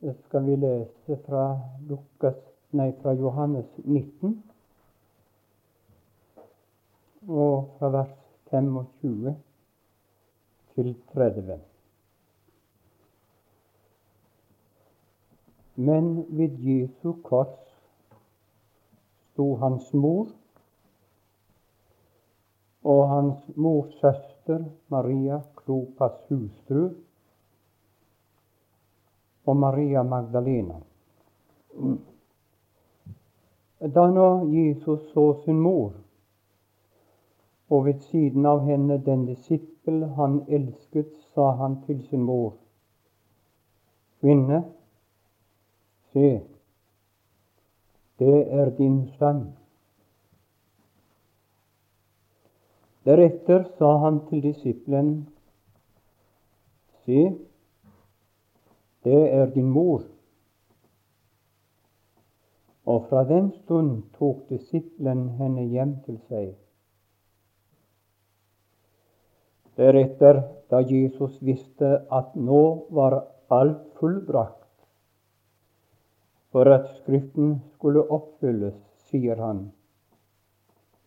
skal vi lese fra, Lukas, nei, fra Johannes 19, og fra vers 25 til 30. Men ved Jesu kors sto hans mor og hans mors søster Maria Klopas hustru og Maria Magdalena. Da nå Jesus så sin mor, og ved siden av henne den disippel han elsket, sa han til sin mor, Kvinne, se, det er din sønn. Deretter sa han til disippelen, Se, det er din mor. Og fra den stund tok disiplen henne hjem til seg. Deretter, da Jesus visste at nå var alt fullbrakt, for at Skriften skulle oppfylles, sier han,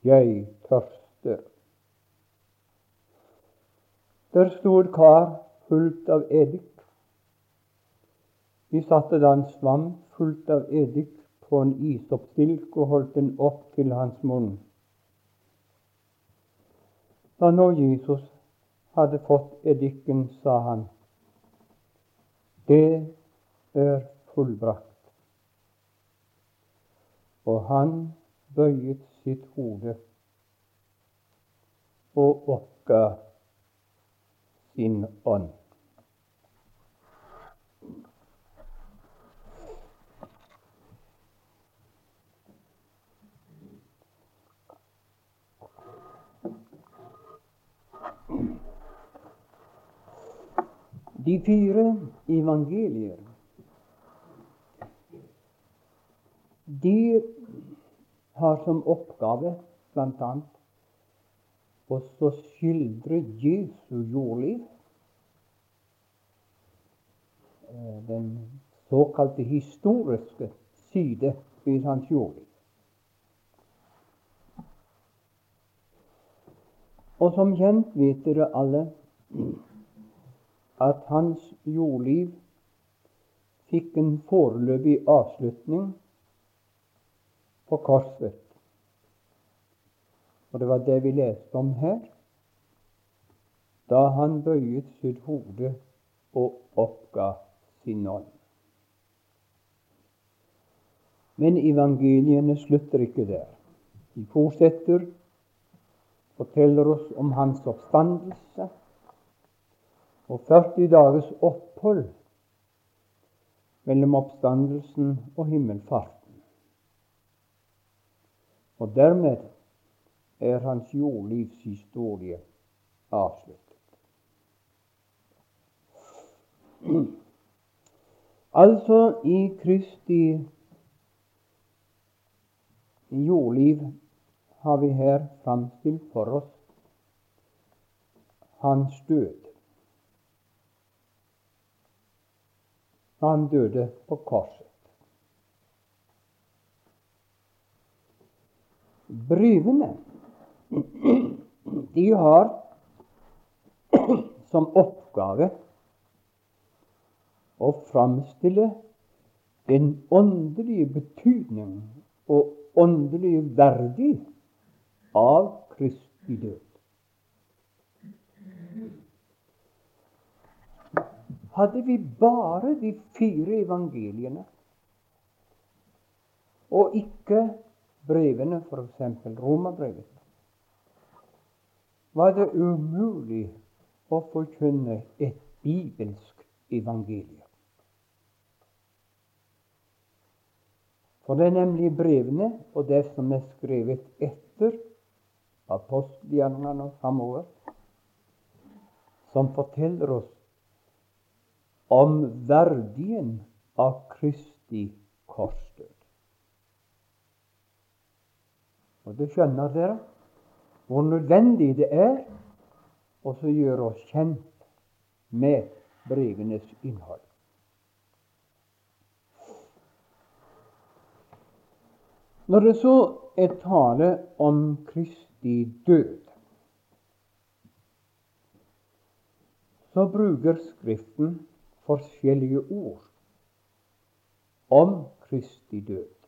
Jeg tørster. Der sto et kar fullt av eddik. De satte da en svam fullt av eddik på en isoppstilk og holdt den opp til hans munn. Da nå Jesus hadde fått eddiken, sa han, det er fullbrakt. Og han bøyet sitt hode og oppga sin ånd. De fire evangelier de har som oppgave bl.a. å skildre Jesu jordliv. Eh, den såkalte historiske side ved hans jordliv. Og som kjent vet dere alle at hans jordliv fikk en foreløpig avslutning på korset. Og det var det vi leste om her. Da han bøyet sitt hode og oppga sin ånd. Men evangeliene slutter ikke der. De fortsetter, forteller oss om hans oppstandelse og 40 dagers opphold mellom oppstandelsen og himmelfarten. Og dermed er hans jordlivshistorie avsluttet. Altså, i Kristi jordliv har vi her framstilt for oss hans død. Han døde på korset. Brevene de har som oppgave å framstille den åndelige betydning og åndelige verdi av Kristi død. Hadde vi bare de fire evangeliene, og ikke brevene, f.eks. Romerbrevet, var det umulig å forkynne et bibelsk evangelium. For det er nemlig brevene og det som er skrevet etter apostelgjerningene og framover, som forteller oss om verdien av Kristi korsdød. Og det skjønner dere hvor nødvendig det er å gjøre oss kjent med brevenes innhold. Når det så er tale om Kristi død, så bruker Skriften forskjellige ord om Kristi død.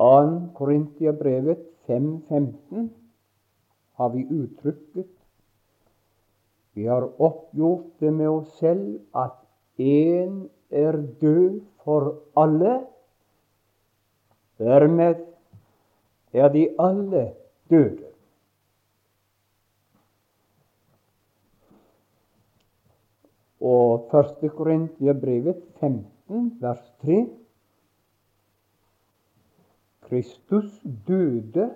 2. Korintiabrevet 5.15 har vi uttrykket Vi har oppgjort det med oss selv at én er død for alle. Dermed er de alle døde. Og 1. Korintiabrevet 15, vers 3 Kristus døde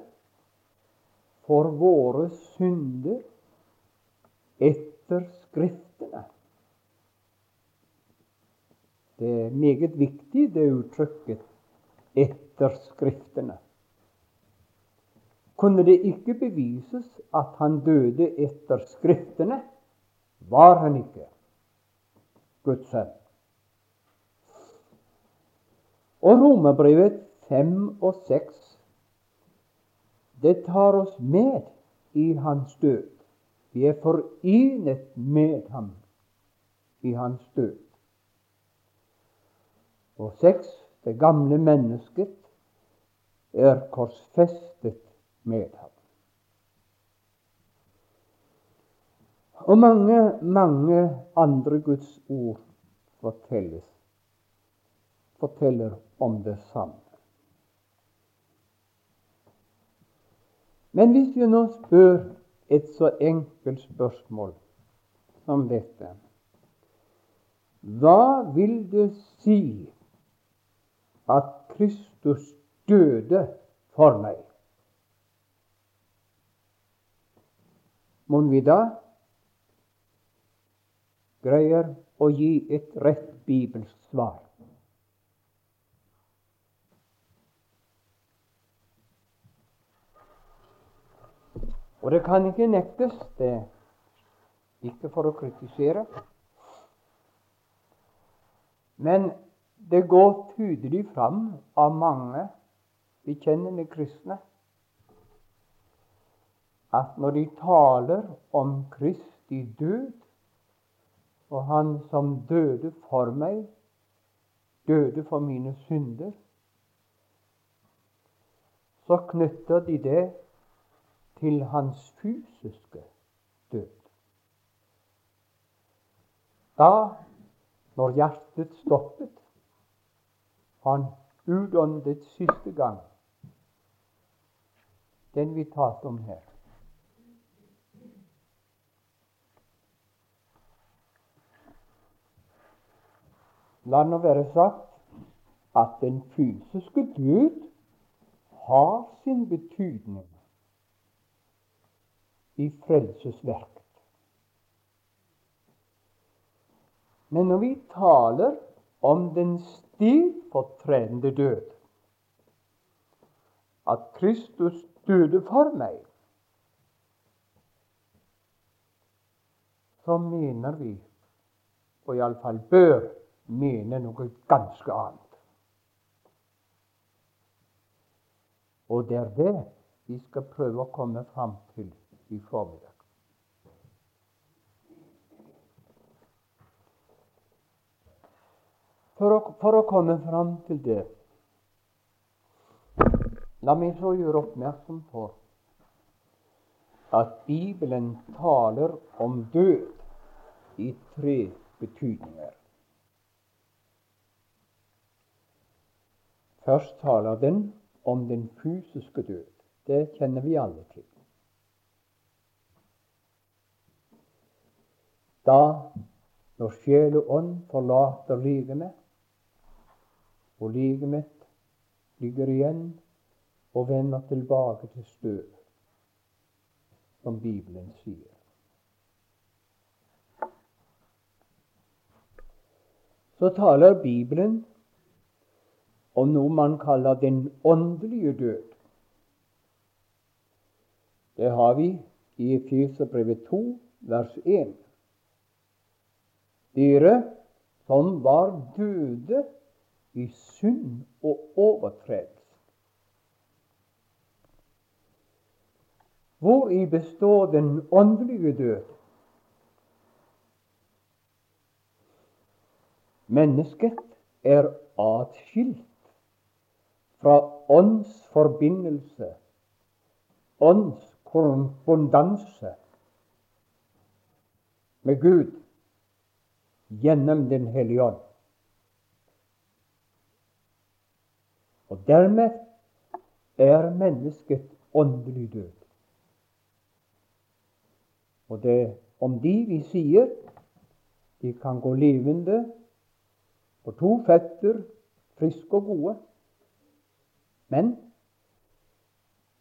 for våre synder etter Skriftene. Det er meget viktig, det uttrykket 'etter Skriftene'. Kunne det ikke bevises at han døde etter Skriftene, var han ikke Guds sønn. Og Romerbrevet 5 og 6, det tar oss med i hans død. Vi er forenet med ham i hans død. Og 6, det gamle mennesket er korsfestet med ham. Og mange, mange andre Guds ord fortelles, forteller om det samme. Men hvis vi nå spør et så enkelt spørsmål som dette Hva vil det si at Kristus døde for meg? Mon vi da greier å gi et rett bibelsk svar? Og det kan ikke nektes, det ikke for å kritisere. Men det går tydelig fram av mange bekjennende kristne at når de taler om Kristi død, og Han som døde for meg, døde for mine synder, så knytter de det til hans fysiske død. Da, når hjertet stoppet, han utåndet siste gang, den vi talte om her. La nå være sagt at den fysiske død har sin betydning i frelsesverket. Men når vi taler om den stedfortredende død, at Kristus døde for meg, så mener vi, og iallfall bør mene, noe ganske annet. Og det er det vi skal prøve å komme fram til i formiddag. For å, for å komme fram til det La meg så gjøre oppmerksom på at Bibelen taler om død i tre betydninger. Først taler den om den fysiske død. Det kjenner vi alle til. Da, når sjel og ånd forlater legemet, og legemet ligger igjen og vender tilbake til støv, som Bibelen sier. Så taler Bibelen om noe man kaller den åndelige død. Det har vi i Efeserbrevet 2, vers 1. Dere som var døde i synd og overtredelse. Hvori består den åndelige død? Mennesket er atskilt fra åndsforbindelse, åndskorrespondanse med Gud gjennom Den hellige ånd. Og dermed er mennesket åndelig død. Og det om de vi sier de kan gå levende på to føtter, friske og gode, men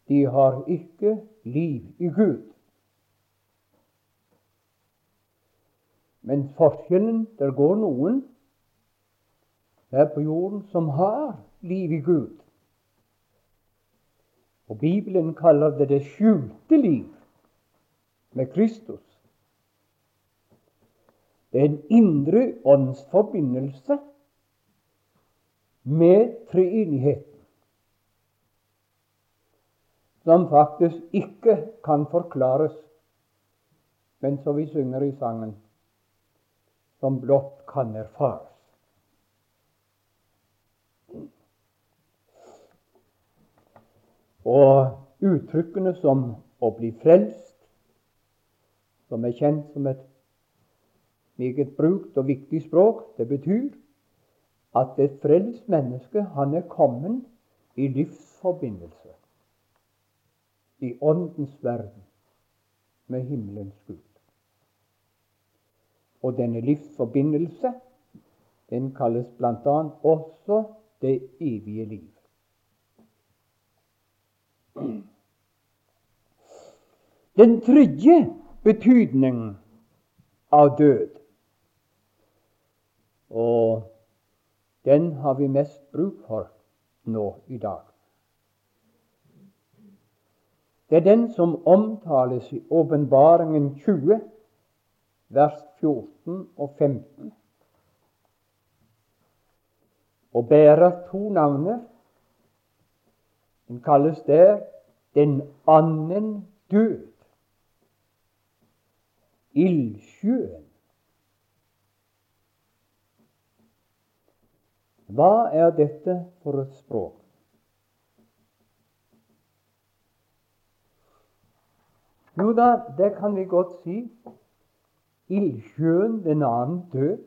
de har ikke liv i Gud. Men forskjellen Der går noen her på jorden som har liv i Gud. Og Bibelen kaller det det skjulte liv med Kristus. Det er en indre åndsforbindelse med treenigheten, som faktisk ikke kan forklares, men som vi synger i sangen, som blott kan erfares. Og uttrykkene som å bli frelst, som er kjent som et meget brukt og viktig språk, det betyr at et frelst menneske han er kommet i livsforbindelse i åndens verden med himmelens Gud. Og denne livsforbindelse den kalles bl.a. også det evige liv. Den tredje betydningen av død, og den har vi mest bruk for nå i dag. Det er den som omtales i Åpenbaringen 20, vers 14 og 15, og bærer to navner. Den kalles der den annen død. Ildsjøen. Hva er dette for et språk? Jo da, det kan vi godt si. Ildsjøen, den navn død,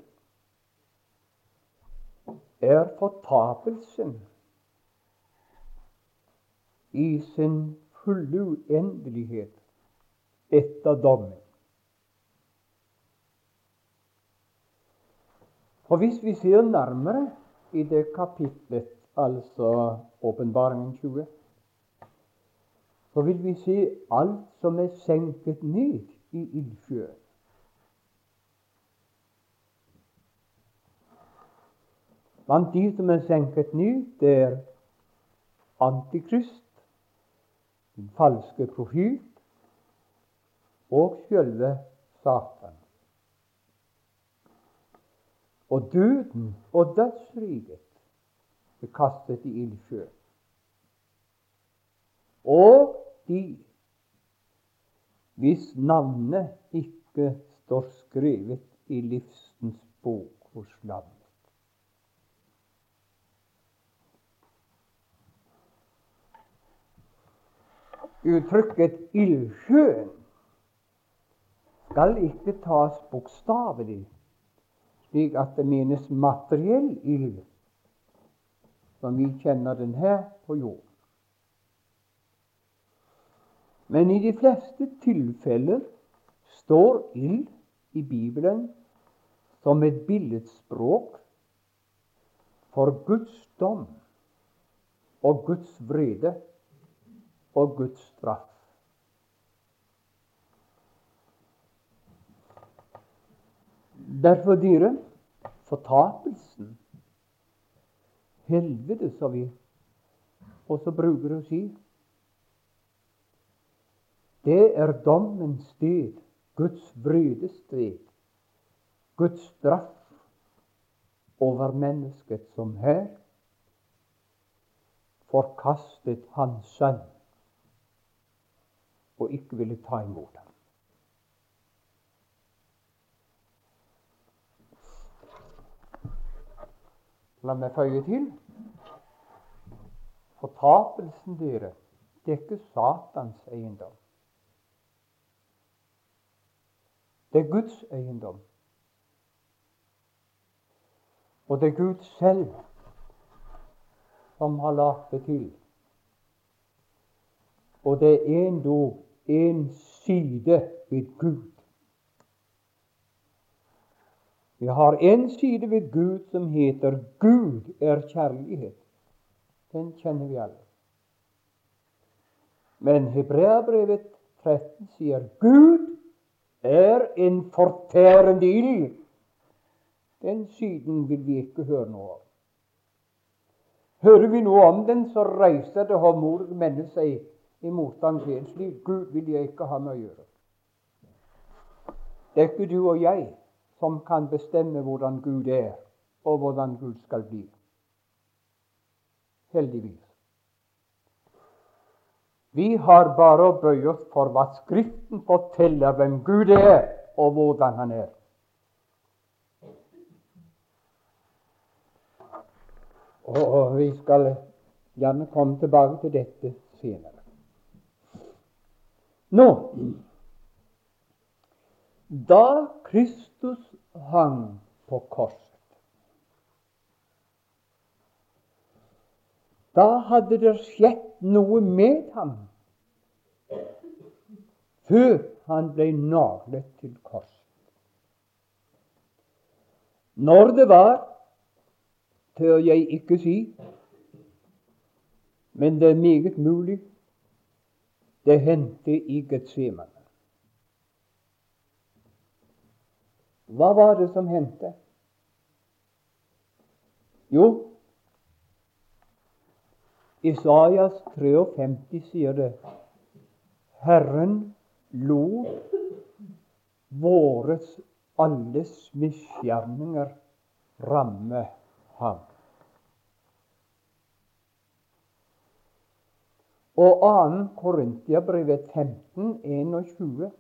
er fortapelsen i sin fulle uendelighet etter dommen. Og hvis vi ser nærmere i det kapitlet, altså Åpenbaringen 20, så vil vi se alt som er senket ned i ildsjøen. Blant de som er senket ned, det er Antikrist, den falske profil og sjølve Satan. Og døden og dødsriket er kastet i ildsjøen. Og de hvis navnet ikke står skrevet i livsens bok hos lammet. Uttrykket 'ildsjøen' skal ikke tas bokstavelig, slik at det menes materiell ild, som vi kjenner den her på jorden. Men i de fleste tilfeller står ild i Bibelen som et billedspråk for Guds dom og Guds vrede og Guds straff. Derfor, dere, fortapelsen, helvete, som vi også bruker å si, det er dommens dyd, Guds brydestrid, Guds straff. over mennesket som her forkastet hans sønn og ikke ville ta imot ham. La meg føye til fortapelsen, dere, det er ikke Satans eiendom. Det er Guds eiendom. Og det er Gud selv som har lagt det til. Og det er endog en side ved Gud. Vi har en side ved Gud som heter 'Gud er kjærlighet'. Den kjenner vi alle. Men Hebreabrevet 13 sier Gud er en fortærende ild. Den siden vil vi ikke høre noe av. Hører vi noe om den, så reiser det håndmodige mennesket seg i motstand til en Gud vil jeg ikke ha med å gjøre. Det er ikke du og jeg som kan bestemme hvordan Gud er, og hvordan Gud skal bli. Heldigvis. Vi har bare å bøye oss for hva Skriften forteller hvem Gud er, og hvordan han er. Og vi skal gjerne komme tilbake til dette senere. Nå Da Kristus hang på korset Da hadde det skjedd noe med ham før han ble naglet til korset. Når det var, tør jeg ikke si, men det er meget mulig det hendte i Getsemane. Hva var det som hendte? Jo, Isaias 53 sier det. Herren lot våres alles misgjerninger ramme ham. Og 2. Korintiabrevet 15, 21.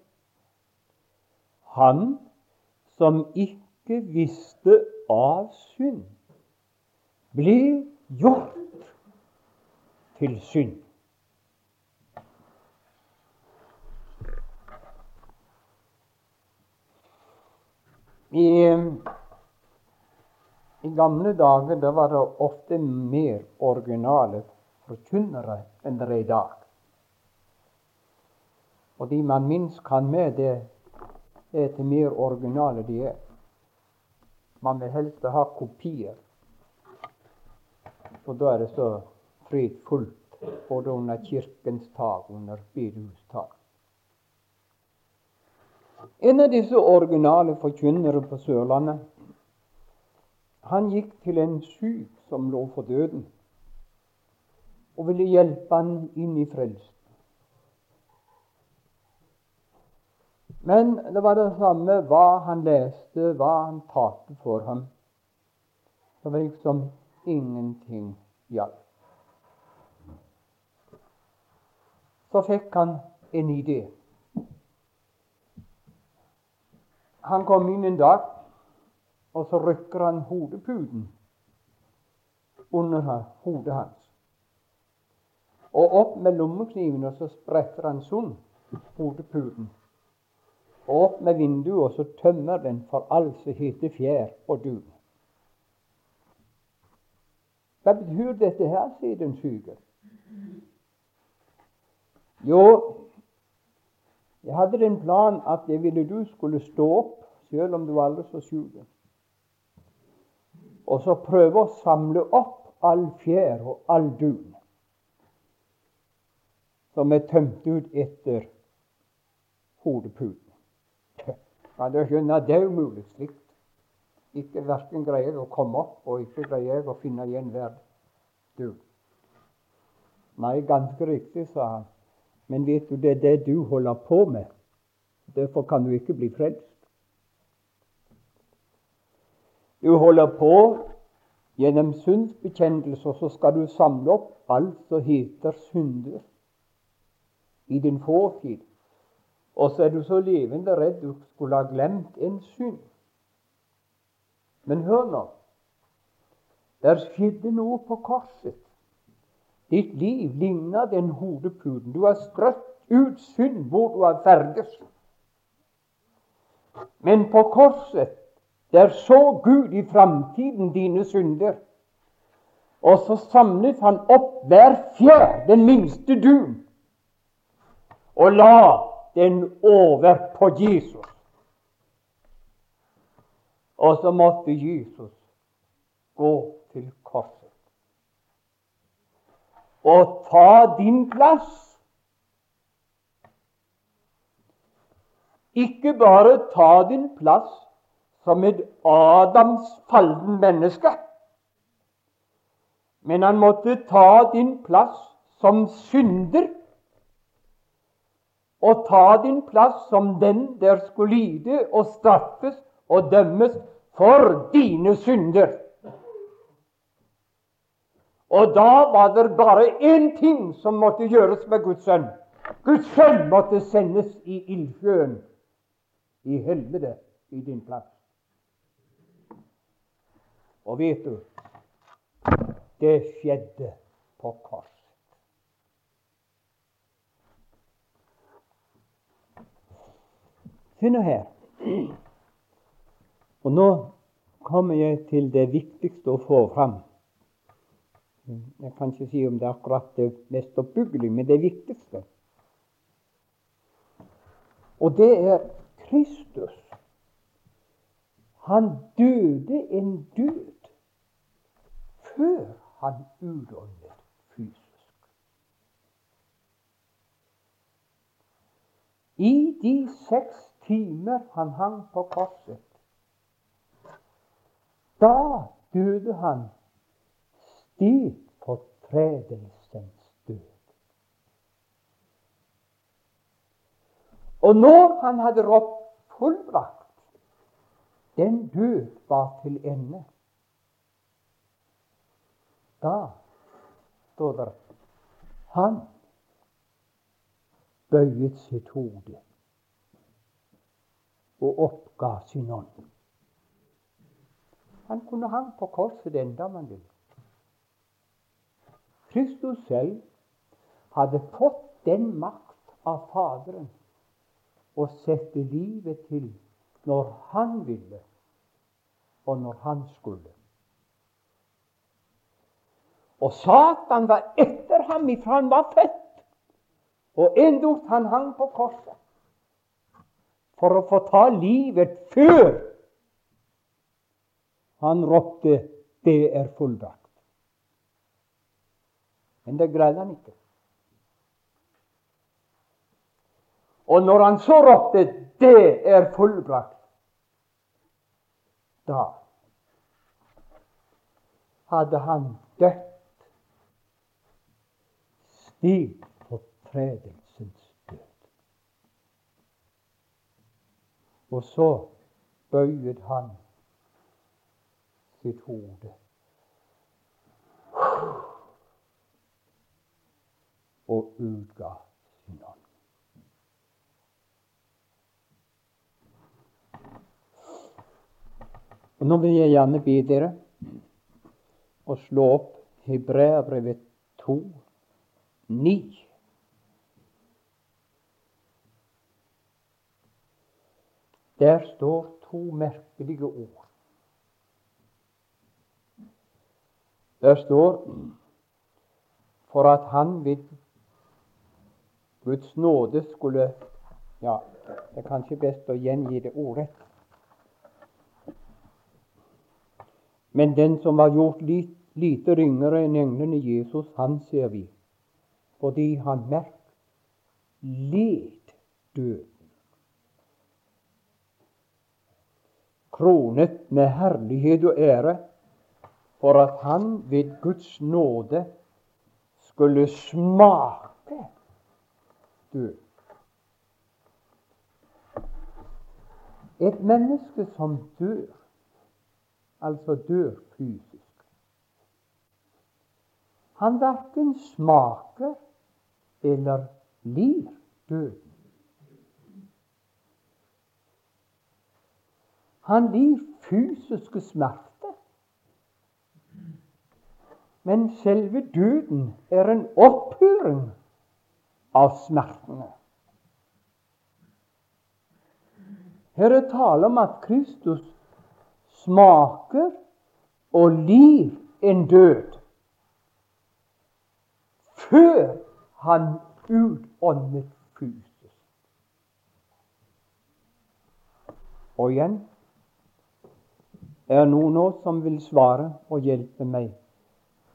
Han som ikke visste av synd, blir gjort til synd. I, I, gamle dager da var det ofte mer originale forkynnere enn det er i dag. Og de man minst kan med, det er til mer originale de er. Man vil helst ha kopier. Og da er det så fredfullt både under kirkens tak under bedehustak. En av disse originale forkynnere på Sørlandet han gikk til en syk som lå for døden og ville hjelpe han inn i frelsen. Men det var det samme hva han leste, hva han talte for ham. Det var liksom ingenting hjalp. Så fikk han en idé. Han kom inn en dag, og så rykker han hodeputen under hodet hans og opp med lommekniven, og så spretter han sund hodeputen. Og opp med vinduet, og så tømmer den for alt som heter fjær og dun. Hva betyr dette her, sier den syke. Jo, jeg hadde en plan at jeg ville du skulle stå opp, selv om du var aldri så sjuk. Og så prøve å samle opp all fjær og all dun som er tømt ut etter hodeputen. Kan du skjønner, det er umulig slikt. Ikke verken greier jeg å komme opp, og ikke greier jeg å finne igjen hver dun. Nei, ganske riktig, sa han. Men vet du, det er det du holder på med. Derfor kan du ikke bli frelst. Du holder på Gjennom syndsbekjennelser så skal du samle opp alt som heter synder i din fortid. Og så er du så levende redd du skulle ha glemt en synd. Men hør nå. Der skjedde noe på korset. Ditt liv ligner den hodepuden. Du har strøtt ut synd hvor du har ferdes. Men på korset, der så Gud i framtiden dine synder. Og så samlet han opp hver fjær, den minste dun, og la den over på Jesus. Og så måtte Jesus gå til korset og ta din plass. Ikke bare ta din plass som et Adams fallen menneske, men han måtte ta din plass som synder og ta din plass som den der skulle lide og straffes og dømmes for dine synder. Og da var det bare én ting som måtte gjøres med Guds sønn. Guds sønn måtte sendes i ildsjøen, i helvete, i din plass. Og vet du det skjedde på kors. Se nå her. Og nå kommer jeg til det viktigste å få fram. Jeg kan ikke si om det er akkurat det mest oppbyggelige, men det viktigste. Og det er Kristus. Han døde en død før han utåndet fysisk. I de seks timer han hang på korset, da døde han stedfortredelsens død. Og når han hadde ropt 'fullbrakt', den død var til ende. Da står det han bøyet sitt hode og oppga sin ånd. Han kunne hang på korset enda man ville. Kristus selv hadde fått den makt av Faderen å sette livet til når han ville, og når han skulle. Og Satan var etter ham ifra han var født, og endog han hang på korset for å få ta livet før han ropte 'Det er fullbrakt'. Men det greide han ikke. Og når han så ropte 'Det er fullbrakt', da hadde han dødd stig på tredelsens død. Og så bøyde han sitt hode. Og utga sin ånd. Og Nå vil jeg gjerne be dere å slå opp Hebreabrevet 2, 9. Der står to merkelige ord. Der står for at han ved Guds nåde skulle Ja, det er kanskje best å gjengi det ordrett. Men den som var gjort lite, lite ringere enn englene Jesus, han ser vi, fordi han merk led døden. Kronet med herlighet og ære for at han ved Guds nåde skulle smake død. Et menneske som dør, altså dør fysisk, Han verken smaker eller lir døden. Han lir fysiske smerter. Men selve døden er en opphøring av smertene. Her er tale om at Kristus smaker og lir en død før han utåndet fysisk. Og igjen er det noen nå som vil svare og hjelpe meg.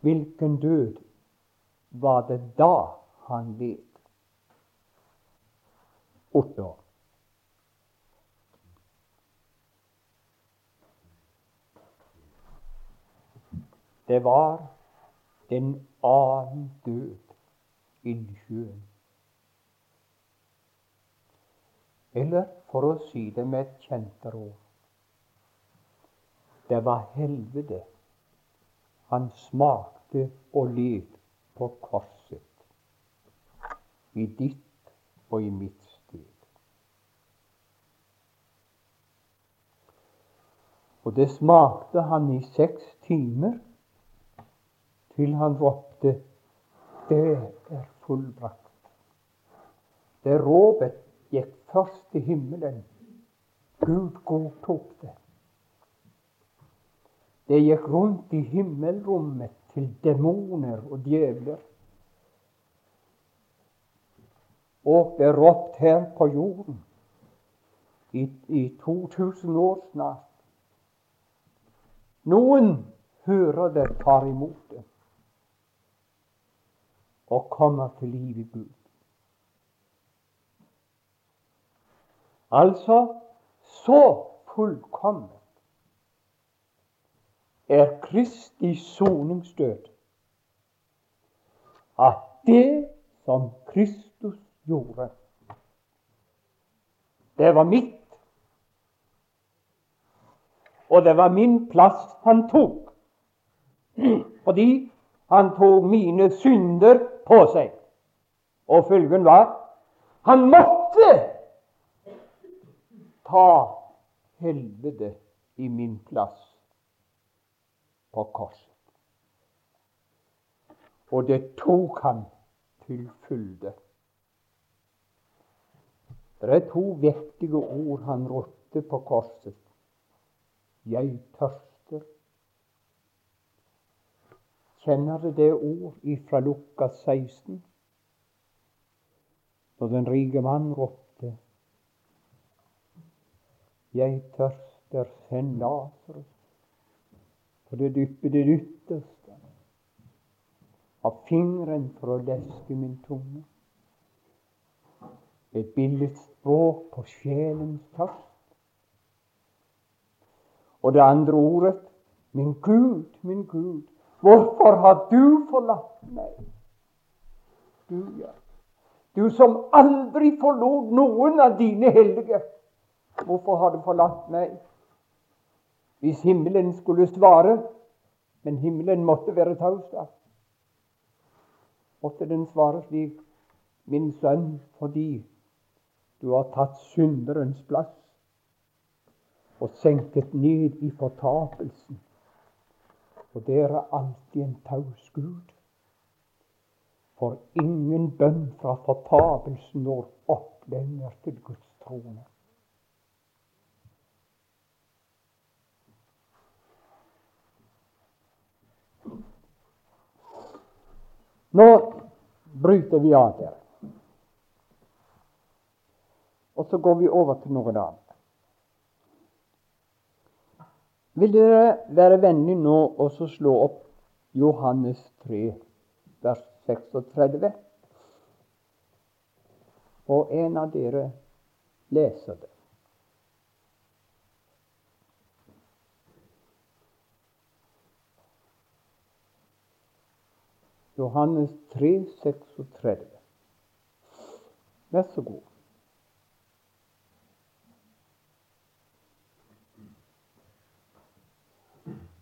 Hvilken død var det da han led? Åtte år. Det var den annen død inni sjøen. Eller for å si det med et kjent råd det var helvete han smakte og led på korset. I ditt og i mitt Og det smakte han i seks timer til han ropte Det er fullbrakt. Det råpet gikk først til himmelen. Gud godtok det. Det gikk rundt i himmelrommet til demoner og djevler. Og det råpt her på jorden i, i 2000 år snart. Noen hører det, tar imot det og kommer til liv i Gud. Altså så fullkomment er Kristi soningsdød. At det som Kristus gjorde, det var mitt. Og det var min plass han tok. Fordi han tok mine synder på seg. Og følgen var han måtte ta helvete i min plass på korset. Og det tok han til fylde. Det er to vektige ord han rotte på korset. Jeg tørster. Kjenner du det ord ifra Lukas 16? Når den rike mann ropte Jeg tørster, send Lasarus for det dyppe det ytterste av fingeren for å leske min tunge. Et billig språk på sjelens tørst. Og det andre ordet Min Gud, min Gud, hvorfor har du forlatt meg? Du, ja. Du som aldri forlot noen av dine hellige. Hvorfor har du forlatt meg? hvis himmelen skulle svare, men himmelen måtte være taus. Måtte den svare slik, min sønn, fordi du har tatt synderens plass og senket ned i fortapelsen. Og dere er alltid en taus Gud. For ingen bønn fra fortapelsen når opp lenger til Guds trone. Nå bryter vi av der. Og så går vi over til noe annet. Vil dere være vennlig nå og så slå opp Johannes 3, vers 36? Og en av dere leser det. Johannes 3, 36. Vær så god.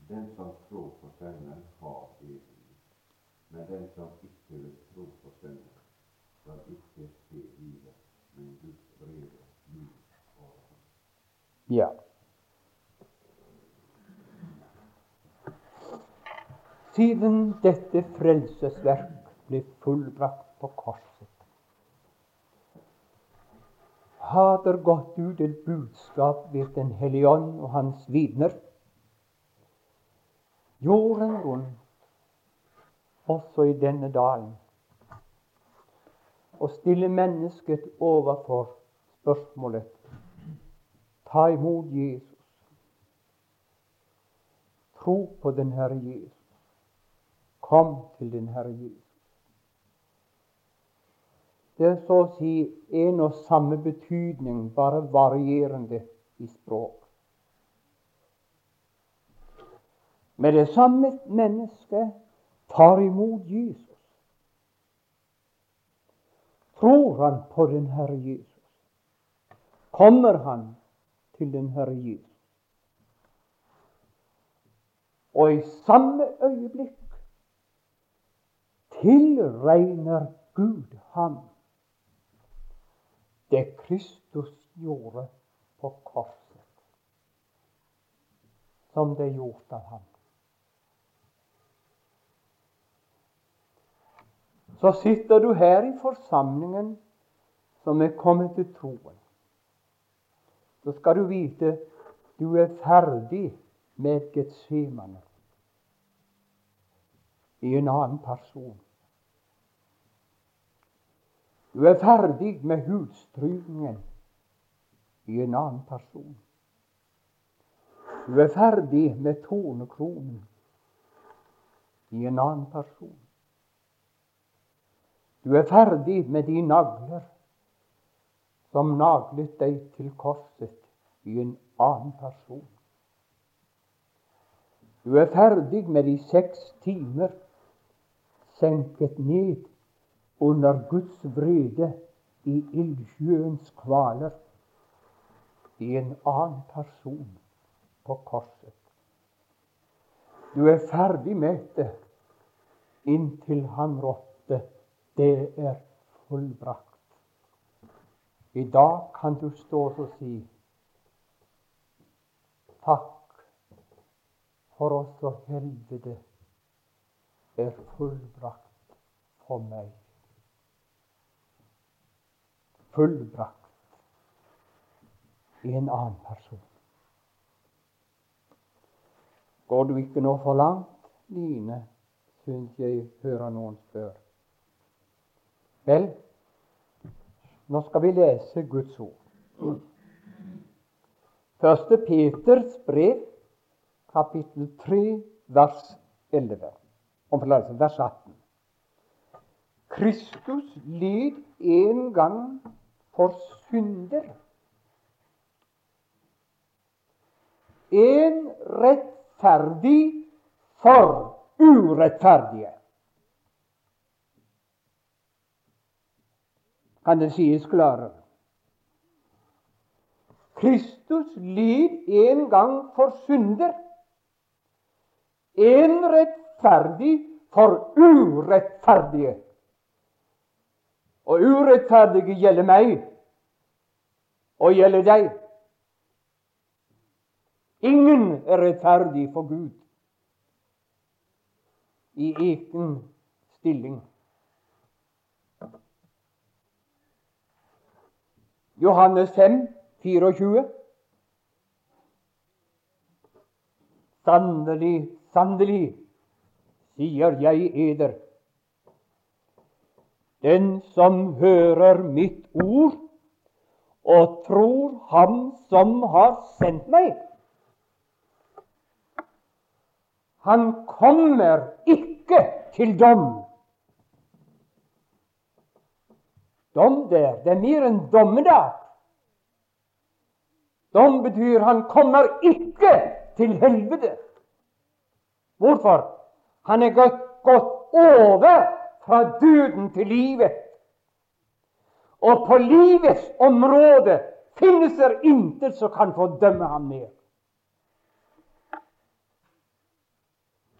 Den som tror på Sønnen, har evig liv. Men den som ikke vil tro på Sønnen, skal ikke se livet, men Guds vrede liv over ham. Ja. Siden dette frelsesverk ble fullbrakt på korset, har der gått ut et budskap ved Den hellige ånd og hans vitner jorden rundt, også i denne dalen, og stille mennesket overfor spørsmålet ta imot Jesus. Tro på den Herre Jesus. Kom til den Herre Jesus. Det er så å si en og samme betydning, bare varierende i språk. Med det samme mennesket tar imot Jesus. Tror han på den Herre Jesus? Kommer han til den Herre Jesus? Og i samme øyeblikk tilregner Gud ham det Kristus gjorde på korset, som det gjort av ham. Så sitter du her i forsamlingen som er kommet til troen. Så skal du vite du er ferdig med Getsemane i en annen person. Du er ferdig med hudstrykningen i en annen person. Du er ferdig med tornekronen i en annen person. Du er ferdig med de nagler som naglet deg til korset i en annen person. Du er ferdig med de seks timer senket ned under Guds vrede i ildsjøens kvaler i en annen person på korset. Du er ferdig med det inntil han ropte det er fullbrakt. I dag kan du stå og si takk for oss og helvete er fullbrakt for meg. Fullbrakt i en annen person. Går du ikke nå for langt, Line, syns jeg hører noen spørre. Vel, nå skal vi lese Guds ord. Første Peters brev, kapittel 3, vers 11. Om forlatelse, vers 18. Kristus led en gang for synder. En rettferdig for urettferdige. Kan det sies klarere. Kristus lid en gang for synder, en rettferdig for urettferdige. Og urettferdige gjelder meg og gjelder deg. Ingen er rettferdig for Gud i egen stilling. Johannes 5, 24. Sannelig, sannelig, sier jeg eder, den som hører mitt ord og tror Ham som har sendt meg, han kommer ikke til dom. Dom der, det er mer enn dommedag. Dom betyr han kommer ikke til helvete. Hvorfor? Han er gått, gått over fra døden til livet. Og på livets område finnes det intet som kan få dømme ham mer.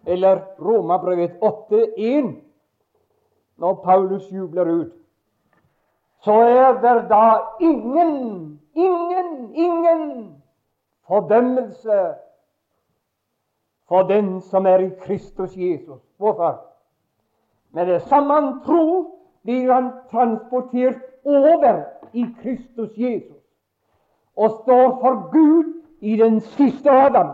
Eller Romabrevet 8,1 når Paulus jubler ut, så er det da ingen, ingen, ingen fordømmelse for den som er i Kristus Jesus. Hvorfor? Med det samme han tro blir han transportert over i Kristus Jesus og står for Gud i den siste Adam.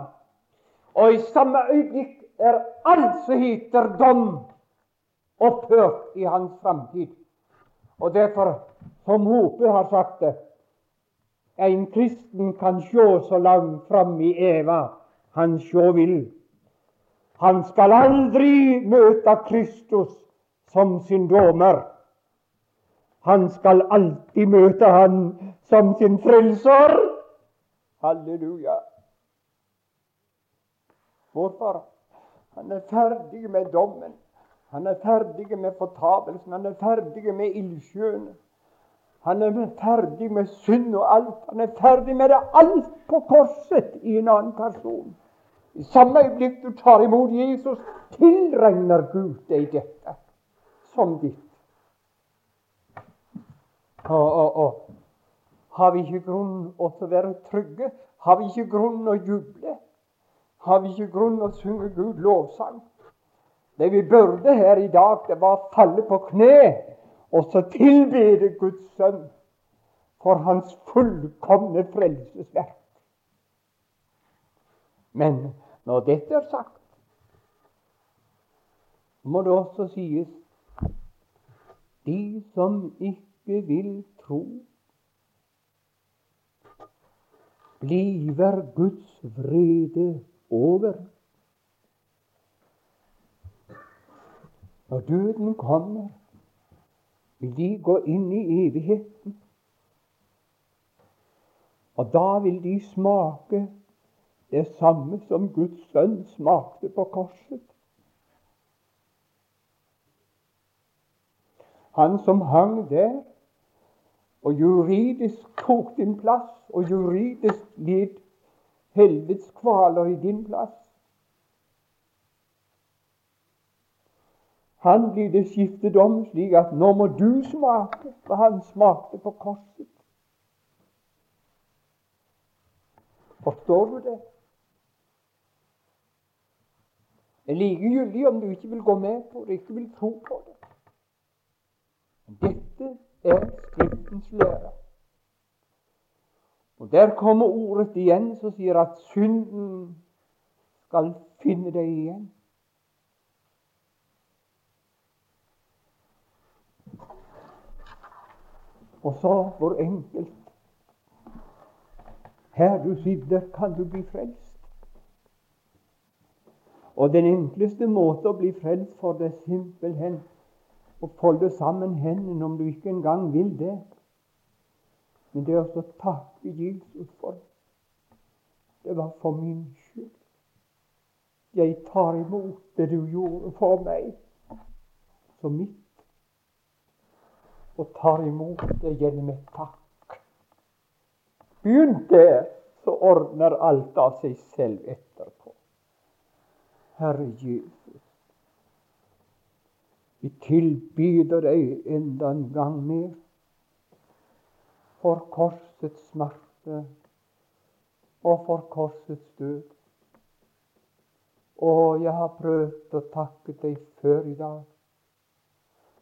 Og i samme øyeblikk er alt som heter dom, opphørt i hans framtid. Og derfor, som Hope har sagt det, en kristen kan sjå så langt fram i Eva han sjå vil. Han skal aldri møte Kristus som sin dommer. Han skal alltid møte han som sin frelser. Halleluja. Hvorfor? Han er ferdig med dommen. Han er ferdig med fortapelsen. Han er ferdig med ildsjøene. Han er ferdig med synd og alt. Han er ferdig med det alt på korset i en annen person. I samme øyeblikk du tar imot Jesus, tilregner Gud deg dette som ditt. Og, og, og. Har vi ikke grunn til å være trygge? Har vi ikke grunn til å juble? Har vi ikke grunn til å synge Gud lovsang? Det vi burde her i dag, det var å falle på kne og så tilbede Guds sønn for hans fullkomne frelsesverk. Men når dette er sagt, må det også sies de som ikke vil tro, bliver Guds vrede over. Når døden kommer, de gå inn i evigheten. Og da vil de smake det samme som Guds sønn smakte på korset. Han som hang der og juridisk tok din plass, og juridisk led helvetes kvaler i din plass. Han blir det skiftet om slik at nå må du smake hva han smakte på korset. Forstår du det? Det er likegyldig om du ikke vil gå med på det, ikke vil tro på det. Dette er Skriftens lære. Og Der kommer ordet igjen som sier at synden skal finne deg igjen. Og så hvor enkelt Her du sitter, kan du bli frelst. Og den enkleste måte å bli frelst for, det er simpelthen å folde sammen hendene om du ikke engang vil det. Men det er å takke Jesus for det var for min skyld. Jeg tar imot det du gjorde for meg, som mitt og tar imot det gjennom et takk. Begynn der, så ordner alt av seg selv etterpå. Herre Jesus, vi tilbyder deg enda en gang mer for korsets smerte og for korsets død. Og jeg har prøvd å takke deg før i dag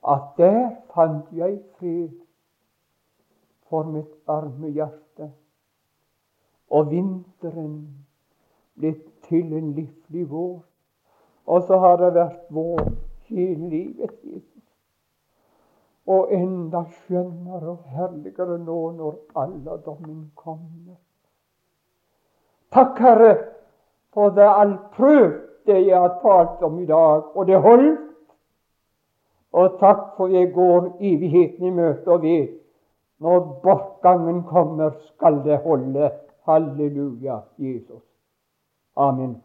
at der fant jeg fred for mitt arme hjerte. Og vinteren ble til en livlig vår. Og så har det vært vår hele livet. Og enda skjønnere og herligere nå når alderdommen kommer. Takk, Herre, for det alt prøvd det jeg har talt om i dag, og det holdt. Og takk for jeg går evigheten i møte og vet når bortgangen kommer, skal det holde. Halleluja, Jesus. Amen.